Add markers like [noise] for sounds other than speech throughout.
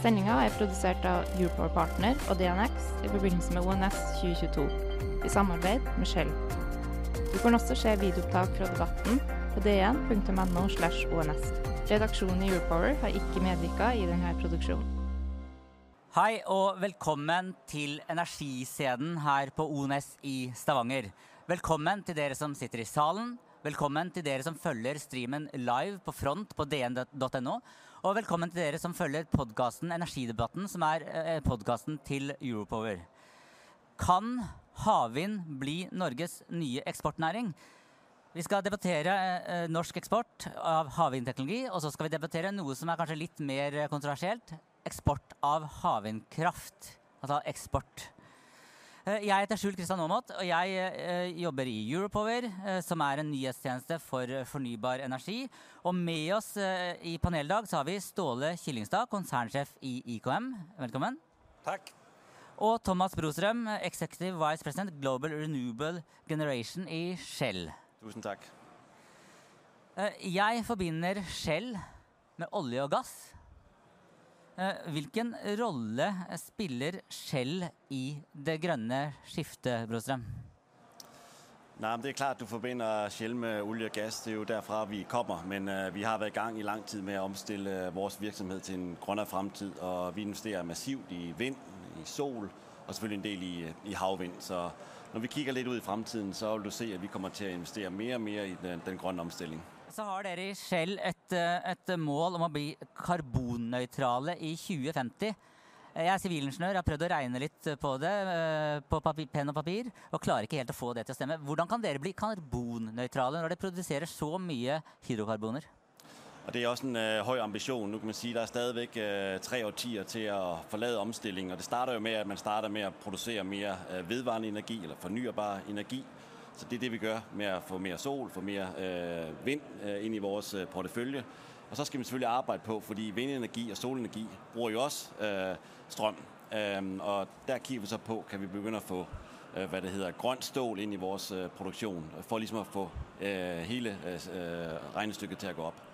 Sendinga er produsert av Europower Partner og DNX i forbindelse med ONS 2022, i samarbeid med Shell. Du kan også se videoopptak fra debatten på dn.no. slash ONS. Redaksjonen i Europower har ikke medvirka i denne produksjonen. Hei og velkommen til Energiscenen her på ONS i Stavanger. Velkommen til dere som sitter i salen. Velkommen til dere som følger streamen live på front på dn.no. Og velkommen til dere som følger podkasten Energidebatten, som er eh, podkasten til Europower. Kan havvind bli Norges nye eksportnæring? Vi skal debattere eh, norsk eksport av havvindteknologi, og så skal vi debattere noe som er kanskje litt mer kontroversielt. Eksport av havvindkraft. Altså eksport. Eh, jeg heter Skjul Kristian Aamodt, og jeg eh, jobber i Europower, eh, som er en nyhetstjeneste for fornybar energi. Og med oss i paneldag så har vi Ståle Killingstad, konsernsjef i IKM. Velkommen. Takk. Og Thomas Brostrøm, Executive Vice President Global Renewable Generation i Shell. Tusen takk. Jeg forbinder Shell med olje og gass. Eh, hvilken rolle spiller Shell i det grønne skiftet, Brostrøm? Nej, det er klart, du forbinder Shell med olje og gass. Det er jo derfra, vi kommer. Men uh, vi har vært i gang i lang tid med at omstille vår vores virksomhed til en grønnere fremtid. Og vi investerer massivt i vind, i sol og selvfølgelig en del i, i havvind. Så når vi kigger litt ut i fremtiden, så vil du se at vi kommer til å investere mer og mer i den, den grønne omstilling. Så har dere i Shell et, eh, et mål om å bli karbonnøytrale i 2050. Jeg er sivilingeniør, jeg har prøvd å regne litt på det eh, på papir, penn og papir, og klarer ikke helt å få det til å stemme. Hvordan kan dere bli karbonnøytrale når dere produserer så mye hydrokarboner? Og Det er også en uh, høy ambisjon. Nu kan man si Det er stadig uh, tre årtier til å forlade omstilling. og Det starter jo med at man starter med å produsere mer uh, vedvarende energi, eller fornybar energi. Så det er det vi gjør med å få mer sol, få mer øh, vind øh, inn i vår øh, portefølje. Og så skal vi selvfølgelig arbeide på, fordi vindenergi og solenergi bruker jo også øh, strøm. Um, og der kikker vi så på, kan vi begynne å få øh, hva det heter, grønt stål inn i vår øh, produksjon, for liksom å få øh, hele øh, regnestykket til å gå opp.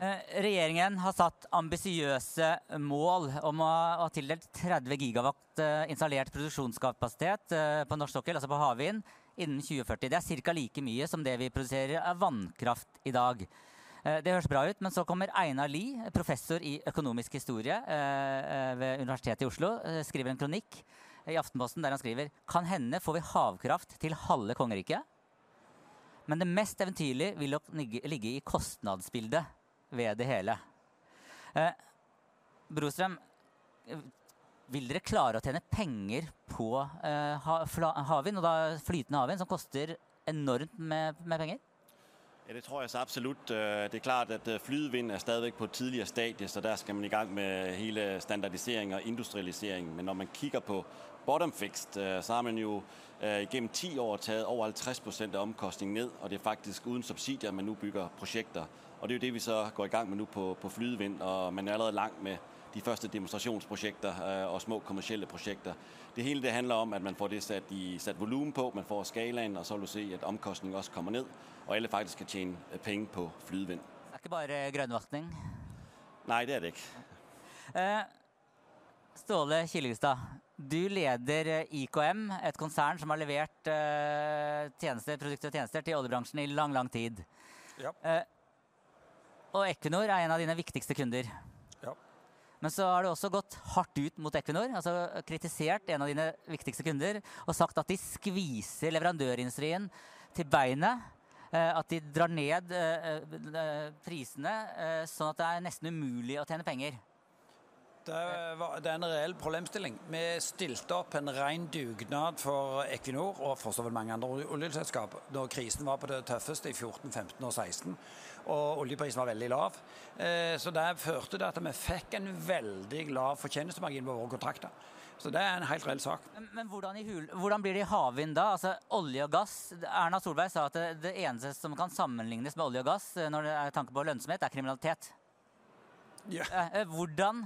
Regjeringen har satt ambisiøse mål om å ha tildelt 30 gigawatt installert produksjonskapasitet på norsk sokkel, altså på havvind, innen 2040. Det er ca. like mye som det vi produserer av vannkraft i dag. Eh, det høres bra ut, men så kommer Einar Lie, professor i økonomisk historie eh, eh, ved Universitetet i Oslo, skriver en kronikk i Aftenposten der han skriver kan hende får vi havkraft til halve kongeriket. Men det mest eventyrlige vil nok ligge i kostnadsbildet ved det hele. Brostrøm, vil dere klare å tjene penger på uh, havvind, og da flytende havvind, som koster enormt med, med penger? Ja, Det tror jeg så absolutt. Øh, det er klart at øh, flydevind er stadig på tidligere stadie, så der skal man i gang med hele standardisering og industrialisering. Men når man kikker på bottom fixed, så har man jo gjennom ti år taget over 50 av omkostningen ned, og det er faktisk uten subsidier man nå bygger prosjekter. Og det er jo det vi så går i gang med nå på, på flydevind, og man er allerede langt med de første demonstrasjonsprosjekter øh, og små kommersielle prosjekter. Det hele det handler om at man får det satt, i, satt volumen på, man får skalaen, og så vil du se at omkostningen også kommer ned, og alle faktisk kan tjene øh, penger på flydevind. Det er ikke bare grønnvasking? Nei, det er det ikke. Uh, Ståle Killingstad, du leder IKM, et konsern som har levert tjenester, produkter og tjenester til oljebransjen i lang, lang tid. Ja. Eh, og Equinor er en av dine viktigste kunder. Men så har du også gått hardt ut mot Equinor, altså kritisert en av dine viktigste kunder og sagt at de skviser leverandørindustrien til beinet. Eh, at de drar ned eh, eh, prisene sånn at det er nesten umulig å tjene penger. Det, er en reell problemstilling. Vi stilte opp en ren dugnad for Equinor og for så vel mange andre oljeselskap da krisen var på det tøffeste i 14, 15 og 16. Og oljeprisen var veldig lav. Eh, så det førte til at vi fikk en veldig lav fortjenestemargin på våre kontrakter. Så det er en helt reell sak. Men, men hvordan, hul, hvordan, blir det i havvind da? Altså olje og gass. Erna Solberg sa at det, det, eneste som kan sammenlignes med olje og gass eh, når det er tanke på lønnsomhet, er kriminalitet. Ja. Eh, hvordan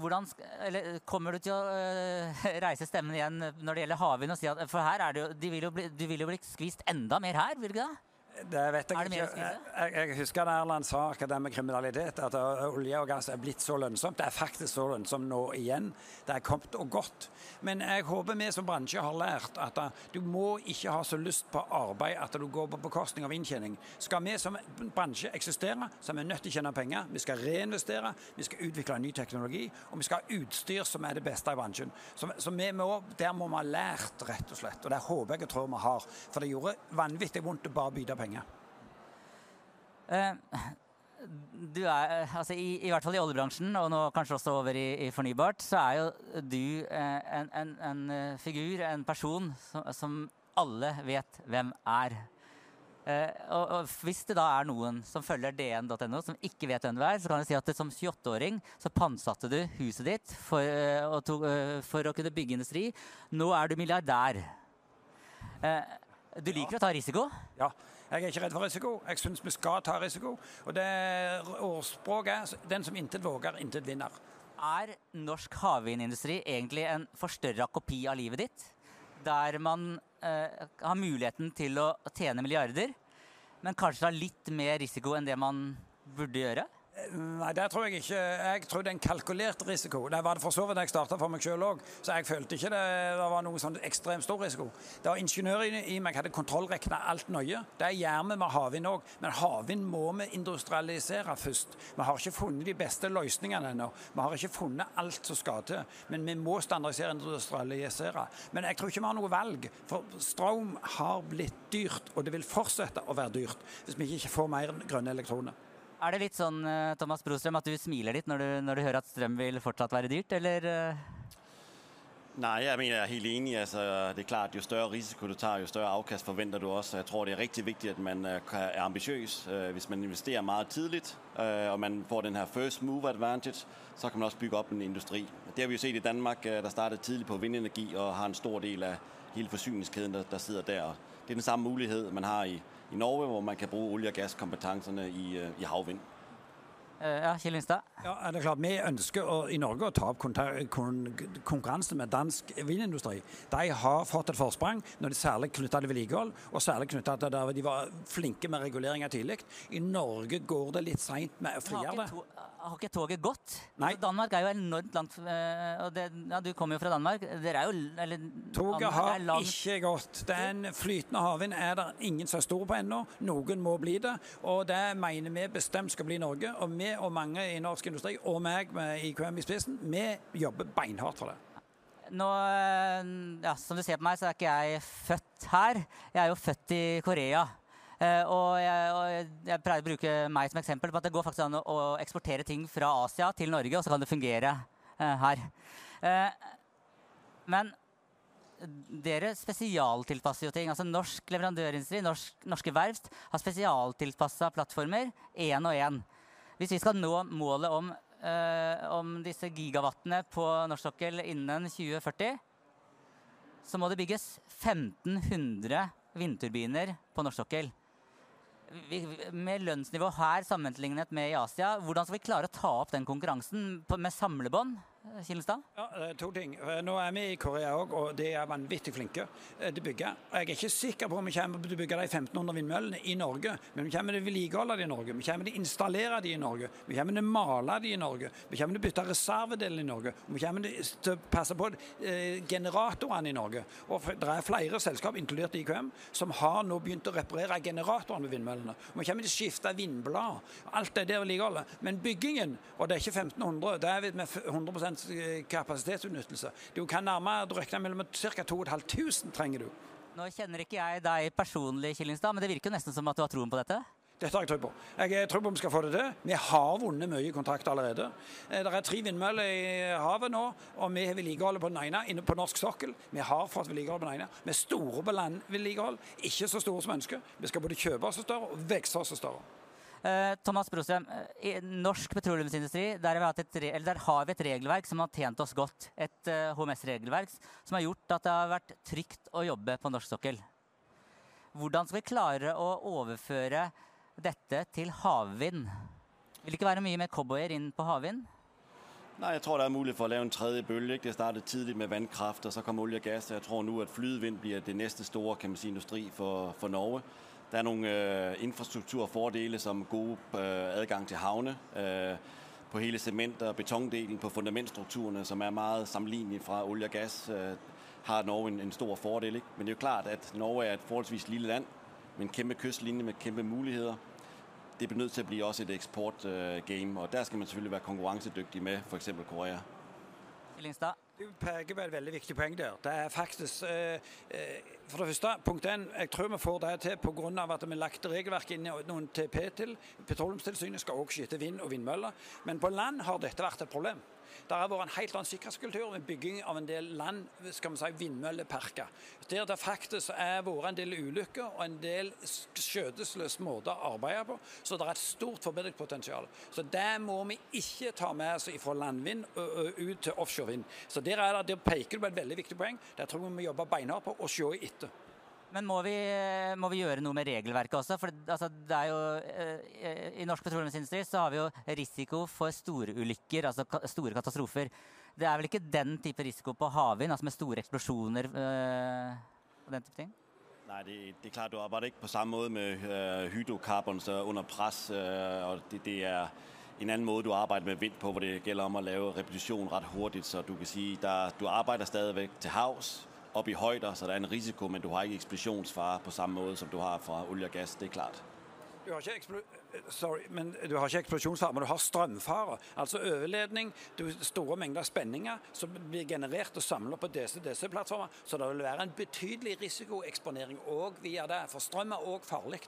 hvordan, eller, kommer du til å uh, [laughs] reise stemmen igjen når det gjelder havvind? og si at, For her er det jo, de du vil jo bli skvist enda mer her, vil du ikke det? Det vet jeg ikke. Jeg, jeg, husker da Erland sa akkurat det med kriminalitet, at olje og gass er blitt så lønnsomt. Det er faktisk så lønnsomt nå igjen. Det er kommet og gått. Men jeg håper vi som bransje har lært at du må ikke ha så lyst på arbeid at du går på bekostning av inntjening. Skal vi som bransje eksistere, så er vi nødt til å tjene penger. Vi skal reinvestere, vi skal utvikle ny teknologi, og vi skal ha utstyr som er det beste i bransjen. Så, så må, der må vi ha lært, rett og slett. Og det håper jeg og tror vi har. For det gjorde vanvittig vondt å bare bytte penger penger? Uh, du er, altså i, i, hvert fall i oljebransjen, og nå kanskje også over i, i fornybart, så er jo du uh, en, en, en, eh, figur, en person, som, som alle vet hvem er. Og, og, Hvis det da er noen som følger dn.no som ikke vet hvem du er, så kan jeg si at som 28-åring så pantsatte du huset ditt for, to, for, å kunne bygge industri. Nå er du milliardær. du liker ja. å ta risiko? Ja. Jeg er ikke redd for risiko. Jeg syns vi skal ta risiko. Og det ordspråket den som intet våger, intet vinner. Er norsk havvindindustri egentlig en forstørra kopi av livet ditt? Der man eh, har muligheten til å tjene milliarder, men kanskje har litt mer risiko enn det man burde gjøre? Nei, det tror jeg ikke. Jeg tror det er en kalkulert risiko. Det var det for så vidt jeg starta for meg sjøl òg, så jeg følte ikke det, det var noen sånn ekstremt stor risiko. Det var ingeniører i meg hadde kontrollregna alt nøye. Det gjør vi med havvind òg, men havvind må vi industrialisere først. Vi har ikke funnet de beste løsningene ennå. Vi har ikke funnet alt som skal til, men vi må standardisere og industrialisere. Men jeg tror ikke vi har noe valg, for strøm har blitt dyrt, og det vil fortsette å være dyrt hvis vi ikke får mer grønne elektroner. Er det litt sånn eh, Thomas Brostrøm, at du smiler litt når du, når du hører at strøm vil fortsatt være dyrt, eller? Nei, jeg mener, jeg er helt enig. Altså, det er klart, jo større risiko du tar, jo større avkast forventer du også. Jeg tror, det er riktig viktig at man øh, er ambitiøs. Øh, hvis man investerer meget tidligt, øh, og man får den her first move advantage, så kan man også bygge opp en industri. Det har vi jo sett i Danmark, der startet tidlig på vindenergi og har en stor del av hele forsyningskjeden der, der sidder der. Det er den samme mulighet man har i i Norge, hvor man kan bruke olje- og gasskompetansene i, øh, i havvind. Eh, ja, Kjell Lindstad? Ja, det er klart, Vi ønsker å, i Norge å ta opp konkurransen med dansk vindindustri. De har fått et forsprang, når de særlig knytta til vedlikehold, og særlig knytta til der de var flinke med reguleringer tidlig. I Norge går det litt seint med å frigjøre det har ikke toget gått? Nei. Danmark er jo enormt langt eh, og det, ja, Du kommer jo fra Danmark. Dere er jo eller, Toget har ikke gått. Den flytende havvind er det ingen som er stor på ennå. Noen må bli det. Og det mener vi bestemt skal bli Norge. Og vi og mange i norsk industri, og meg med IKM i spissen, vi jobber beinhardt for det. Nå, eh, ja, Som du ser på meg, så er ikke jeg født her. Jeg er jo født i Korea. Eh, og jeg, og jeg, pleier å bruke meg som eksempel på at det går faktisk an å, eksportere ting fra Asia til Norge, og så kan det fungere uh, her. Uh, men dere spesialtilpasser jo ting. altså Norsk leverandørindustri, norsk, norske verft, har spesialtilpassa plattformer én og én. Hvis vi skal nå målet om, uh, om disse gigawattene på norsk sokkel innen 2040, så må det bygges 1500 vindturbiner på norsk sokkel med lønnsnivå her sammenlignet med i Asia, hvordan skal vi klare å ta opp den konkurransen med samlebånd? Kilestad? Ja, eh, to ting. Eh, nå er vi i Korea òg, og de er vanvittig flinke eh, til å bygge. Jeg er ikke sikker på om vi kommer til å bygge de 1500 vindmøllene i Norge, men vi kommer til å vedlikeholde de i Norge. Vi kommer til å installere de i Norge. Vi kommer til å male de i Norge. Vi kommer til å bytte reservedeler i Norge. Vi kommer til å passe på generatorene i Norge. Og det er flere selskap, inkludert IKM, som har nå begynt å reparere generatorene ved vindmøllene. Vi kommer til å skifte vindblad. Alt det der vedlikeholdet. Men byggingen, og det er ikke 1500, det er med 100 kapasitetsutnyttelse. Du kan nærmere du regner mellom ca. 2500 trenger du. Nå kjenner ikke jeg deg personlig, Killingstad, men det virker jo nesten som at du har troen på dette? Dette har jeg tro på. Jeg tror på vi skal få det til. Vi har vunnet mye kontrakt allerede. Eh, det er tre vindmøller i havet nå, og vi har vedlikeholdet på den ene inne på norsk sokkel. Vi har fått vedlikehold på den ene. Vi er store på landvedlikehold, ikke så store som ønsker. Vi skal både kjøpe oss større og vokse oss større. Eh, Thomas Brostrøm, i norsk petroleumsindustri der har, der har, vi et regelverk som har tjent oss godt. Et HMS-regelverk som har gjort at det har vært trygt å jobbe på norsk sokkel. Hvordan skal vi klare å overføre dette til havvind? Vil det ikke være mye mer cowboyer inn på havvind? Nej, jeg tror, der er mulighed for at lave en tredje bølge. Det startede tidligt med vandkraft, og så kom olje og gas. Jeg tror nu, at flydevind bliver det næste store kan man sige, industri for, for Norge. Der er nogle øh, infrastrukturfordele, som gode øh, adgang til havne, øh, på hele cement- og betondelen, på fundamentstrukturerne, som er meget sammenlignelige fra olie og gas. Har Norge en, stor fordel. Ikke? Men det er jo klart, at Norge er et forholdsvis lille land med en kæmpe kystlinje med kæmpe muligheder. Det er nødt til at blive også et eksportgame, og der skal man selvfølgelig være konkurrencedygtig med for eksempel Korea. Lindstad? Du peker på et veldig viktig poeng der. Det er faktisk eh, For det første, punkt én, jeg tror vi får det til pga. at vi har lagt regelverk inn i noen TP til. Petroleumstilsynet skal også skyte vind og vindmøller. Men på land har dette vært et problem. Det har vært en helt annen sikkerhetskultur med bygging av en del land, skal vi si, vindmølleparker. Der det faktisk er vært en del ulykker og en del skjødesløse måter å arbeide på. Så det er et stort forbedringspotensial. Så det må vi ikke ta med oss fra landvind og ut til offshorevind. Så der, er det, der peker du på et veldig viktig poeng. Der tror jeg vi må jobbe beinhardt på og se etter. Men må vi, må vi, gjøre noe med regelverket også? For altså, det er jo, eh, I norsk petroleumsindustri så har vi jo risiko for store ulykker, altså store katastrofer. Det er vel ikke den type risiko på havvind, altså med store eksplosjoner øh, og den type ting? Nej, det, det er klart, du arbejder ikke på samme måde med øh, hydrokarbon så under pres, øh, og det, det er en anden måde, du arbejder med vind på, hvor det gælder om at lave repetition ret hurtigt, så du kan sige, der, du arbejder stadigvæk til havs, op i højder, så der er en risiko, men du har ikke eksplosjonsfare på samme måte som du har fra olje og gass. det er klart. Du har ikke, sorry, men du har ikke eksplosjonsfare, men du har strømfare. Altså overledning, du, store mengder spenninger som blir generert og samlet på disse, disse plattformer. Så det vil være en betydelig risikoeksponering òg via det, for strøm er òg farlig.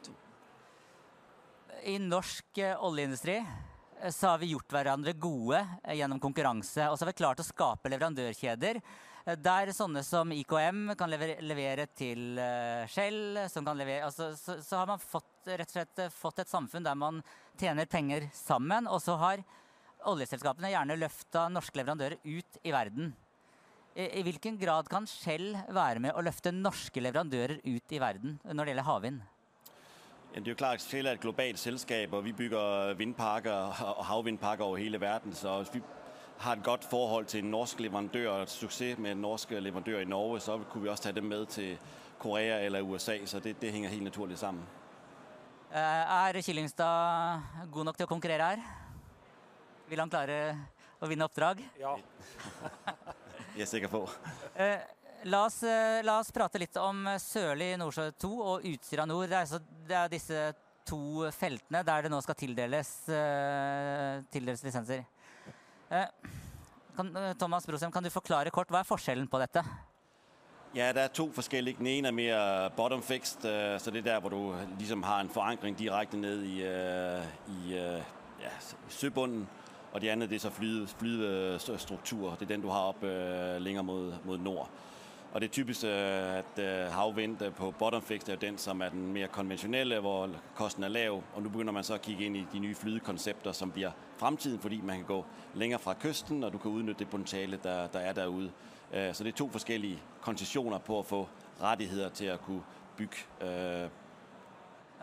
I norsk eh, oljeindustri eh, så har vi gjort hverandre gode eh, gjennom konkurranse. Og så har vi klart å skape leverandørkjeder der sånne som IKM kan levere, til eh, Shell, levere, altså, så, så, har man fått, rett og slett eh, fått et samfunn der man tjener penger sammen. Og så har oljeselskapene gjerne løfta norske leverandører ut i verden. I, I, hvilken grad kan Shell være med å løfte norske leverandører ut i verden når det gjelder havvind? Det er jo klart, Shell er et globalt selskap, og vi bygger vindparker og havvindparker over hele verden. Så hvis vi har et godt forhold til en norsk leverandør og et suksess med en norsk leverandør i Norge, så kunne vi også ta dem med til Korea eller USA. Så det, det henger helt naturlig sammen. Eh, er Killingstad god nok til å konkurrere her? Vil han klare å vinne oppdrag? Ja. [laughs] jeg er sikker på. Eh, la, oss, eh, la oss, prate litt om Sørlig Nordsjø 2 og Utsira Nord. Det er, så, det er, disse to feltene der det nå skal tildeles, tildeles lisenser. Eh, kan, eh, Thomas Brosheim, kan du forklare kort, hva er forskjellen på dette? Ja, der er to forskellige. Den ene er mer bottom fixed, øh, så det er der, hvor du liksom har en forankring direkte ned i, i ja, søbunden. Og det andre det er så flyde. Det er den, du har opp længere mot, mot nord. Og det er typisk, at havvind på bottom fixed er den, som er den mer konvensjonelle, hvor kosten er lav. Og nå begynner man så å kikke inn i de nye flytekonsepter som blir fremtiden, fordi man kan gå lenger fra kysten, og du kan utnytte det potensialet der, der er derude. ute. så det er to forskellige konsesjoner på å få rettigheter til å kunne bygge. Øh.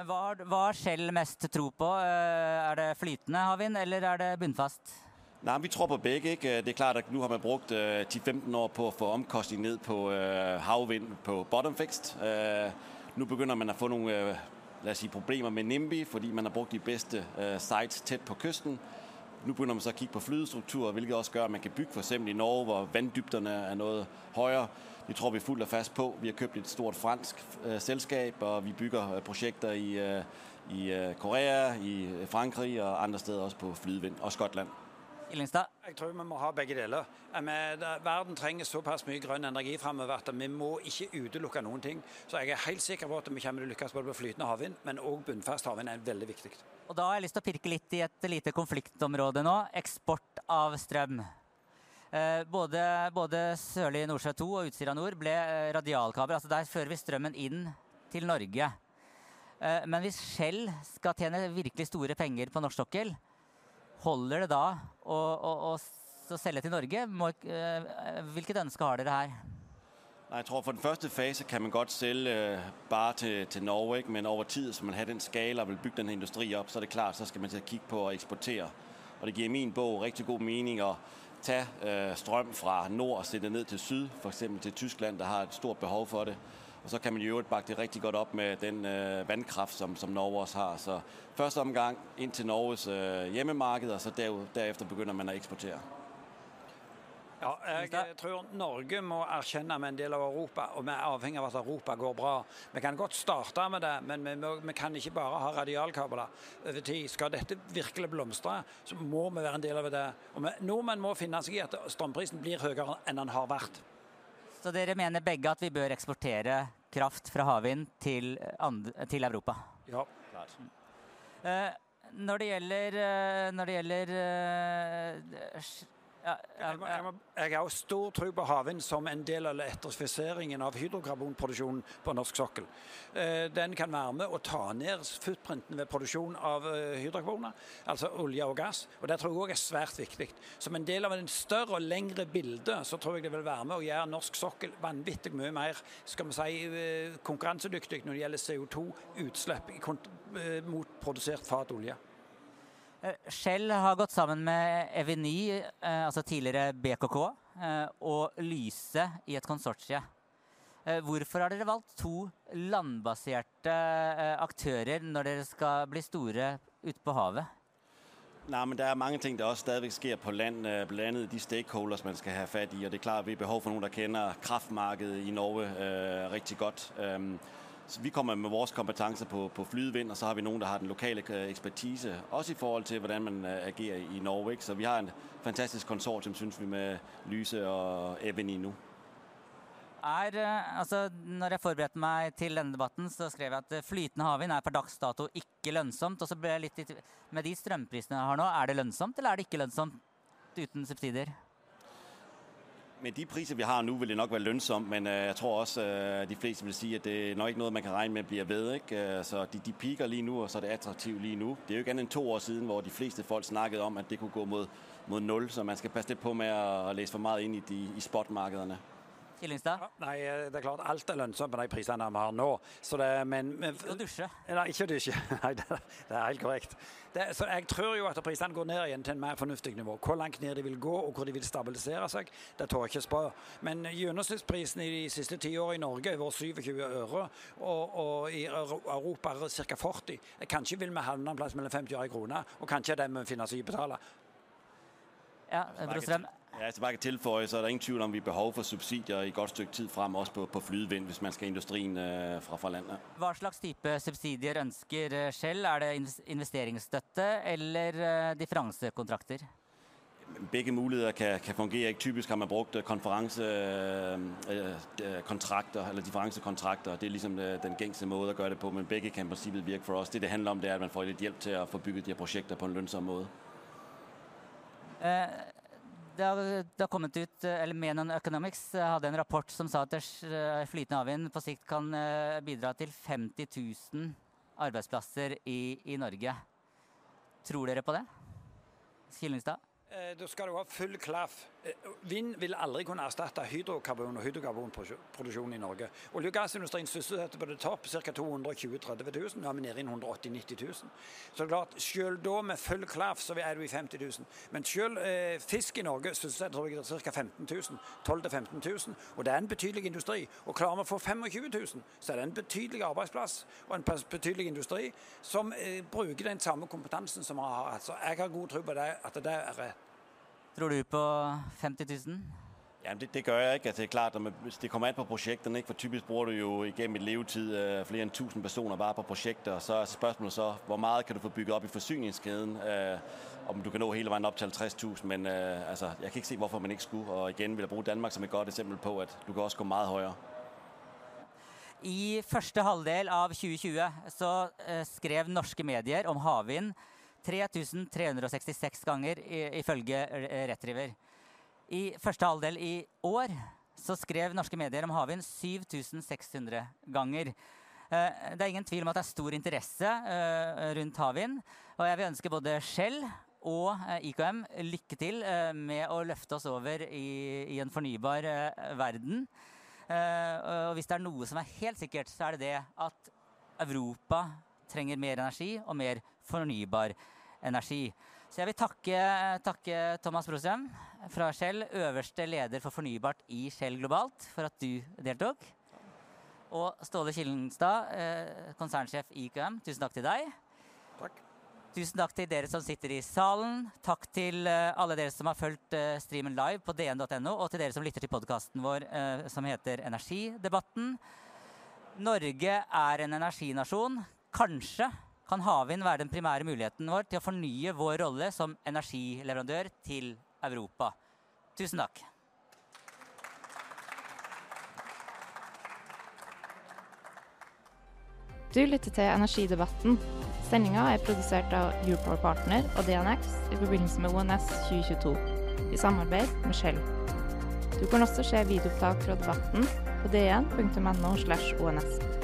Hva, har Shell mest tro på? Øh, er det flytende havvind, eller er det bunnfast? Nej, vi tror på begge. Ikke? Det er klart, at nu har man brugt øh, 10-15 år på at få omkostning ned på øh, havvind på bottom fixed. Uh, nu begynder man at få nogle øh, lad os sige, problemer med NIMBY, fordi man har brugt de bedste øh, sites tæt på kysten. Nu begynder man så at kigge på flydestrukturer, hvilket også gør, at man kan bygge for eksempel i Norge, hvor vanddybderne er noget højere. Det tror vi fuldt og fast på. Vi har købt et stort fransk øh, selskab, og vi bygger øh, projekter i, øh, i øh, Korea, i Frankrig og andre steder også på flydevind og Skotland. Illingstad? Jeg tror vi må ha begge deler. Verden trenger såpass mye grønn energi framover at vi må ikke utelukke noen ting. Så jeg er helt sikker på at vi kommer til å lykkes både på flytende havvind, men òg bunnfast havvind er veldig viktig. Og da har jeg lyst til å pirke litt i et lite konfliktområde nå. Eksport av strøm. Eh, både, både Sørlig Nordsjø 2 og Utsira Nord ble eh, radialkabel. altså Der fører vi strømmen inn til Norge. Eh, men hvis Shell skal tjene virkelig store penger på norsk sokkel, holder det da å, å, å selge til Norge? Uh, hvilket ønske har dere her? Jeg tror For den første fase kan man godt selge uh, bare til, til Norge, men over tid så man har den skala og vil bygge denne industri opp, så er det klart så skal man til å kikke på å eksportere. Og Det gir min bok riktig god mening å ta uh, strøm fra nord og sette ned til syd, f.eks. til Tyskland, der har et stort behov for det. Og så kan man i øvrigt bakke det rigtig godt op med den øh, vandkraft, som, som Norge også har. Så første omgang ind til Norges øh, hjemmemarked, og så der, derefter begynder man at eksportere. Ja, jeg tror Norge må erkjenne med en del av Europa, og vi er avhengig av at Europa går bra. Vi kan godt starte med det, men vi, må, vi kan ikke bare ha radialkabler over tid. Skal dette virkelig blomstre, så må vi være en del av det. Og vi, nordmenn må finne seg i at strømprisen blir høyere enn den har vært. Så dere mener begge at vi bør eksportere kraft fra havvind til, til Europa? Ja, klart. Uh, når det gjelder, uh, når det gjelder uh, ja, jeg, må, jeg, må, jeg, har stor tro på havvind som en del av elektrifiseringen av hydrokarbonproduksjonen på norsk sokkel. Eh, den kan være med å ta ned footprinten ved produksjon av eh, hydrokarboner, altså olje og gass. og Det tror jeg òg er svært viktig. Som en del av en større og lengre bilde så tror jeg det vil være med å gjøre norsk sokkel vanvittig mye mer skal vi si, eh, konkurransedyktig når det gjelder CO2-utslipp mot produsert fat olje. Eh, Shell har gått sammen med Eveny, eh, altså tidligere BKK, eh, og Lyse i et konsortie. Hvorfor har dere valgt to landbaserte aktører når dere skal bli store ute på havet? Nej, men der er mange ting, der også sker på land, blandt andet de stakeholders, man skal have fat i, og det er klart, at vi har behov for nogen, der kender kraftmarkedet i Norge øh, rigtig godt. Um, vi kommer med vores kompetencer på, på flydevind, og så har vi nogen, der har den lokale øh, ekspertise, også i forhold til, hvordan man øh, agerer i Norge. Så vi har en fantastisk konsortium, synes vi, med Lyse og Eveny nu. Er, øh, altså, når jeg forberedte meg til denne debatten, så skrev jeg at flytende havvind er per dags dato ikke lønnsomt. Og så ble jeg litt Med de strømprisene jeg har nå, er det lønnsomt, eller er det ikke lønnsomt uten subsidier? Med de priser, vi har nu, vil det nok være lønsomt, men øh, jeg tror også, øh, de fleste vil sige, at det er nok ikke noget, man kan regne med bliver ved. Ikke? Øh, så de, de piker lige nu, og så er det attraktivt lige nu. Det er jo ikke andet end to år siden, hvor de fleste folk snakkede om, at det kunne gå mod, mod nul, så man skal passe lidt på med at læse for meget ind i, de, i spotmarkederne. Killingstad? Nei, det er klart alt er lønnsomt med de prisene vi har nå. Så det, men, men, å dusje? Nei, ikke å dusje. [laughs] Nei, det, det, er helt korrekt. Det, så jeg tror jo at prisene går ned igjen til en mer fornuftig nivå. Hvor langt ned de vil gå og hvor de vil stabilisere seg, det tør jeg ikke spå. Men gjennomsnittsprisen i de siste ti årene i Norge er vært 27 øre, og, og i Europa er ca. 40. Kanskje vil vi havne en plass mellom 50 og 1 krone, og kanskje det vi finner seg i å betale. Ja, Brostrøm. Ja, så bare kan tilføje, så er der ingen tvivl om, vi har behov for subsidier i et godt stykke tid frem, også på, på flydevind, hvis man skal industrien øh, fra, fra landet. Hva slags type subsidier ønsker øh, Shell? Er det investeringsstøtte eller øh, differansekontrakter? Begge muligheder kan, kan fungere. Ikke typisk har man brugt konferencekontrakter eller differencekontrakter. Det er ligesom den gængse måde at gøre det på, men begge kan i princippet virke for os. Det det handler om, det er, at man får lidt hjælp til at få bygget de her projekter på en lønnsom måde. Eh, det har, det har, kommet ut, eller Menon Economics hadde en rapport som sa at eh, flytende havvind på sikt kan eh, bidra til 50 000 arbeidsplasser i, i Norge. Tror dere på det? Killingstad? Eh, da skal du ha full klaff. Eh, vind vil aldri kunne erstatte hydrokarbon og hydrokarbonproduksjon i Norge. Olje- og gassindustrien sysselsetter på det topp ca. 220 30 000. Nå er vi nede i 180 90 000. Så klart, selv da med full klaff så er du i 50 000. Men selv eh, fisk i Norge sysselsetter ca. 15 000. 12 000-15 000. Og det er en betydelig industri. Og klarer vi å få 25 000, så er det en betydelig arbeidsplass og en betydelig industri som eh, bruker den samme kompetansen som vi har hatt. Så jeg har god tro på det, at det er rett. Tror du på 50 000? Jamen det, det gør jeg ikke. Altså, det er klart, hvis det kommer an på projekterne, ikke? for typisk bruger du jo igennem et levetid uh, flere end 1000 personer bare på projekter, så er spørgsmålet så, hvor meget kan du få bygget op i forsyningskæden? Uh, om du kan nå hele veien opp til 50.000, men uh, altså, jeg kan ikke se hvorfor man ikke skulle. Og igjen vil jeg bruke Danmark som et godt eksempel på at du kan også gå mye høyere. I første halvdel av 2020 så skrev norske medier om havvind 3366 ganger, ifølge Retriever. I første halvdel i år så skrev norske medier om havvind 7600 ganger. Eh, det er ingen tvil om at det er stor interesse rundt havvind. Og jeg vil ønske både Shell og eh, IKM lykke til eh, med å løfte oss over i, en fornybar eh, verden. Og hvis det er noe som er helt sikkert, så er det det at Europa trenger mer energi og mer fornybar energi. Så jeg vil takke, takke Thomas Brostrøm fra Shell, øverste leder for fornybart i Shell globalt, for at du deltok. Og Ståle Killenstad, konsernsjef i IKM, tusen takk til deg. Takk. Tusen takk til dere som sitter i salen. Takk til uh, alle dere som har fulgt uh, streamen live på dn.no, og til dere som lytter til podkasten vår som heter Energidebatten. Norge er en energinasjon. Kanskje kan havvind være den primære muligheten vår til å fornye vår rolle som energileverandør til Europa. Tusen takk. Du lytter til Energidebatten Sendinga er produsert av Europower Partner og DNX i forbindelse med ONS 2022, i samarbeid med Shell. Du kan også se videoopptak fra debatten på dn.no. slash ONS.